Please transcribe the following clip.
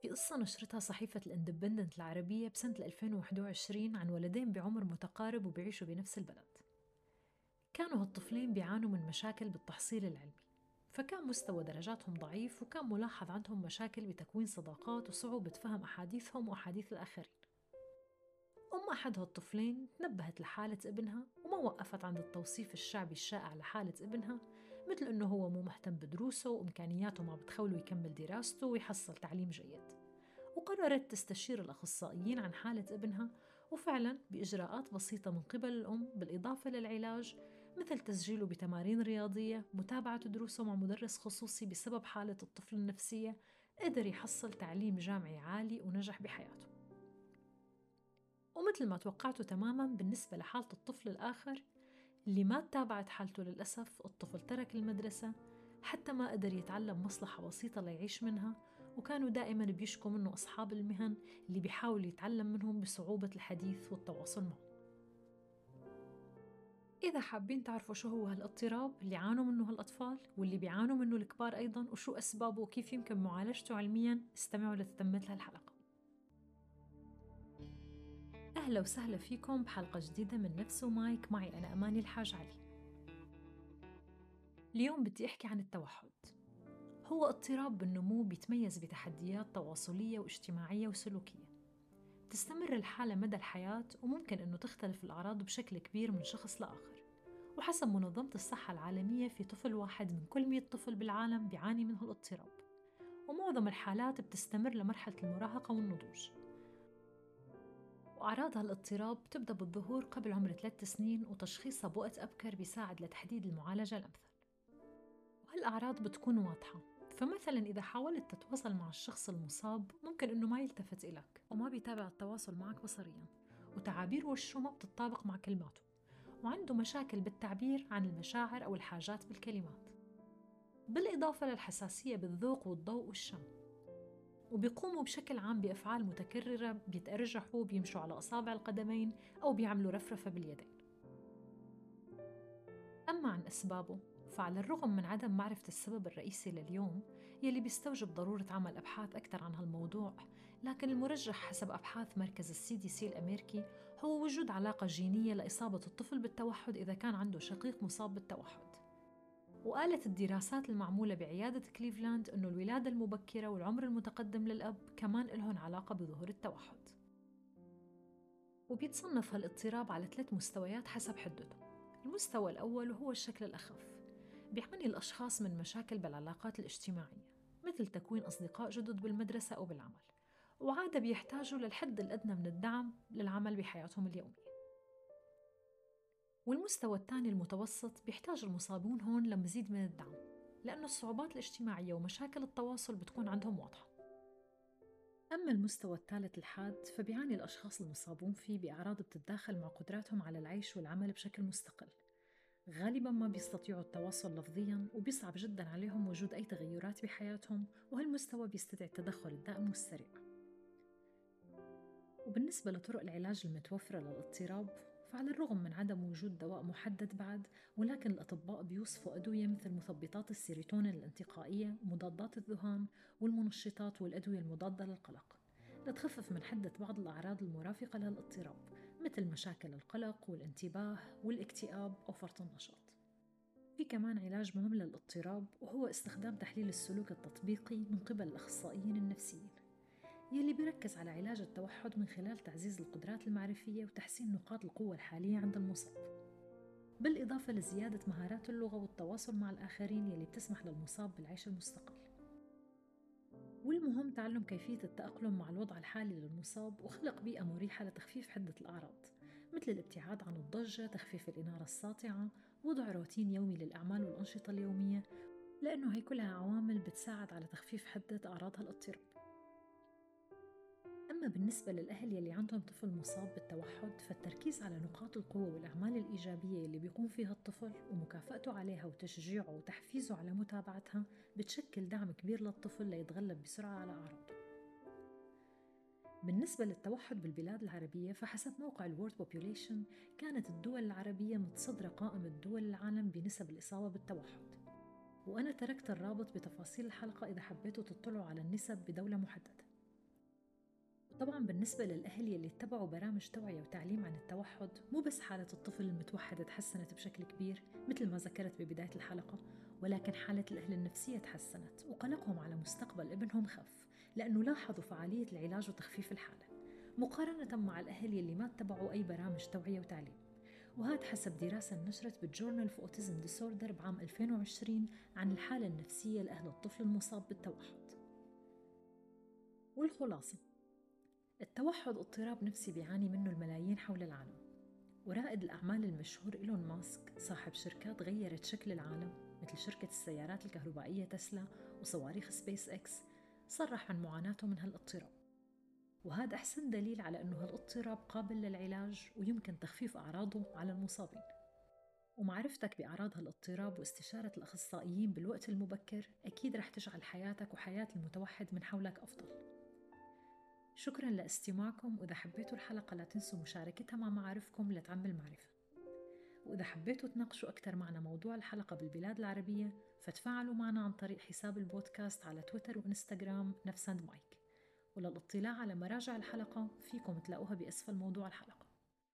في قصة نشرتها صحيفة الإندبندنت العربية بسنة 2021 عن ولدين بعمر متقارب وبيعيشوا بنفس البلد. كانوا هالطفلين بيعانوا من مشاكل بالتحصيل العلمي فكان مستوى درجاتهم ضعيف وكان ملاحظ عندهم مشاكل بتكوين صداقات وصعوبة فهم أحاديثهم وأحاديث الآخرين. أم أحد هالطفلين تنبهت لحالة ابنها وما وقفت عند التوصيف الشعبي الشائع لحالة ابنها مثل إنه هو مو مهتم بدروسه وإمكانياته ما بتخوله يكمل دراسته ويحصل تعليم جيد. وقررت تستشير الأخصائيين عن حالة ابنها وفعلا بإجراءات بسيطة من قبل الأم بالإضافة للعلاج مثل تسجيله بتمارين رياضية متابعة دروسه مع مدرس خصوصي بسبب حالة الطفل النفسية قدر يحصل تعليم جامعي عالي ونجح بحياته. ومثل ما توقعته تماما بالنسبة لحالة الطفل الآخر اللي ما تابعت حالته للأسف الطفل ترك المدرسة حتى ما قدر يتعلم مصلحة بسيطة ليعيش منها وكانوا دائما بيشكوا منه أصحاب المهن اللي بيحاول يتعلم منهم بصعوبة الحديث والتواصل معه. إذا حابين تعرفوا شو هو هالاضطراب اللي عانوا منه هالأطفال واللي بيعانوا منه الكبار أيضا وشو أسبابه وكيف يمكن معالجته علميا استمعوا لتتمة هالحلقة أهلا وسهلا فيكم بحلقة جديدة من نفس ومايك معي أنا أماني الحاج علي. اليوم بدي أحكي عن التوحد. هو اضطراب بالنمو بيتميز بتحديات تواصلية واجتماعية وسلوكية. تستمر الحالة مدى الحياة وممكن أنه تختلف الأعراض بشكل كبير من شخص لآخر. وحسب منظمة الصحة العالمية في طفل واحد من كل مئة طفل بالعالم بيعاني من هالاضطراب ومعظم الحالات بتستمر لمرحلة المراهقة والنضوج. وأعراض هالاضطراب بتبدأ بالظهور قبل عمر ثلاث سنين وتشخيصها بوقت أبكر بيساعد لتحديد المعالجة الأمثل. وهالأعراض بتكون واضحة فمثلا إذا حاولت تتواصل مع الشخص المصاب ممكن إنه ما يلتفت إلك وما بيتابع التواصل معك بصريا وتعابير وشه ما بتطابق مع كلماته وعنده مشاكل بالتعبير عن المشاعر أو الحاجات بالكلمات. بالإضافة للحساسية بالذوق والضوء والشم. وبيقوموا بشكل عام بأفعال متكررة بيتأرجحوا بيمشوا على أصابع القدمين أو بيعملوا رفرفة باليدين. أما عن أسبابه فعلى الرغم من عدم معرفة السبب الرئيسي لليوم يلي بيستوجب ضرورة عمل أبحاث أكثر عن هالموضوع لكن المرجح حسب أبحاث مركز ال CDC الأمريكي هو وجود علاقة جينية لإصابة الطفل بالتوحد إذا كان عنده شقيق مصاب بالتوحد. وقالت الدراسات المعمولة بعيادة كليفلاند أنه الولادة المبكرة والعمر المتقدم للأب كمان لهم علاقة بظهور التوحد. وبيتصنف هالاضطراب على ثلاث مستويات حسب حدته. المستوى الأول وهو الشكل الأخف بيعاني الأشخاص من مشاكل بالعلاقات الاجتماعية مثل تكوين أصدقاء جدد بالمدرسة أو بالعمل. وعادة بيحتاجوا للحد الأدنى من الدعم للعمل بحياتهم اليومية. والمستوى الثاني المتوسط بيحتاج المصابون هون لمزيد من الدعم لأنه الصعوبات الاجتماعية ومشاكل التواصل بتكون عندهم واضحة. أما المستوى الثالث الحاد فبيعاني الأشخاص المصابون فيه بأعراض بتتداخل مع قدراتهم على العيش والعمل بشكل مستقل. غالبا ما بيستطيعوا التواصل لفظيا وبيصعب جدا عليهم وجود أي تغيرات بحياتهم وهالمستوى بيستدعي التدخل الدائم والسريع. وبالنسبة لطرق العلاج المتوفرة للاضطراب فعلى الرغم من عدم وجود دواء محدد بعد ولكن الأطباء بيوصفوا أدوية مثل مثبطات السيروتونين الانتقائية ومضادات الذهان والمنشطات والأدوية المضادة للقلق. لتخفف من حدة بعض الأعراض المرافقة للاضطراب مثل مشاكل القلق والانتباه والاكتئاب أو فرط النشاط. في كمان علاج مهم للاضطراب وهو استخدام تحليل السلوك التطبيقي من قبل الأخصائيين النفسيين. يلي بيركز على علاج التوحد من خلال تعزيز القدرات المعرفية وتحسين نقاط القوة الحالية عند المصاب. بالإضافة لزيادة مهارات اللغة والتواصل مع الآخرين يلي بتسمح للمصاب بالعيش المستقل. والمهم تعلم كيفية التأقلم مع الوضع الحالي للمصاب وخلق بيئة مريحة لتخفيف حدة الأعراض مثل الابتعاد عن الضجة، تخفيف الإنارة الساطعة، وضع روتين يومي للأعمال والأنشطة اليومية لأنه هي كلها عوامل بتساعد على تخفيف حدة أعراض هالاضطراب أما بالنسبة للأهل يلي عندهم طفل مصاب بالتوحد فالتركيز على نقاط القوة والأعمال الإيجابية اللي بيقوم فيها الطفل ومكافأته عليها وتشجيعه وتحفيزه على متابعتها بتشكل دعم كبير للطفل ليتغلب بسرعة على أعراضه. بالنسبة للتوحد بالبلاد العربية فحسب موقع الورد بوبوليشن كانت الدول العربية متصدرة قائمة دول العالم بنسب الإصابة بالتوحد. وأنا تركت الرابط بتفاصيل الحلقة إذا حبيتوا تطلعوا على النسب بدولة محددة. طبعا بالنسبة للأهل يلي اتبعوا برامج توعية وتعليم عن التوحد مو بس حالة الطفل المتوحد تحسنت بشكل كبير مثل ما ذكرت ببداية الحلقة ولكن حالة الأهل النفسية تحسنت وقلقهم على مستقبل ابنهم خف لأنه لاحظوا فعالية العلاج وتخفيف الحالة مقارنة مع الأهل يلي ما اتبعوا أي برامج توعية وتعليم. وهذا حسب دراسة نشرت بالجورنال في أوتيزم ديسوردر بعام 2020 عن الحالة النفسية لأهل الطفل المصاب بالتوحد. والخلاصة التوحد اضطراب نفسي بيعاني منه الملايين حول العالم. ورائد الأعمال المشهور إيلون ماسك صاحب شركات غيرت شكل العالم مثل شركة السيارات الكهربائية تسلا وصواريخ سبيس إكس صرح عن معاناته من هالاضطراب. وهذا أحسن دليل على أنه هالاضطراب قابل للعلاج ويمكن تخفيف أعراضه على المصابين. ومعرفتك بأعراض هالاضطراب واستشارة الأخصائيين بالوقت المبكر أكيد رح تجعل حياتك وحياة المتوحد من حولك أفضل. شكرا لاستماعكم وإذا حبيتوا الحلقة لا تنسوا مشاركتها مع معارفكم لتعم المعرفة. وإذا حبيتوا تناقشوا أكثر معنا موضوع الحلقة بالبلاد العربية فتفاعلوا معنا عن طريق حساب البودكاست على تويتر وإنستغرام نفس مايك. وللإطلاع على مراجع الحلقة فيكم تلاقوها بأسفل موضوع الحلقة.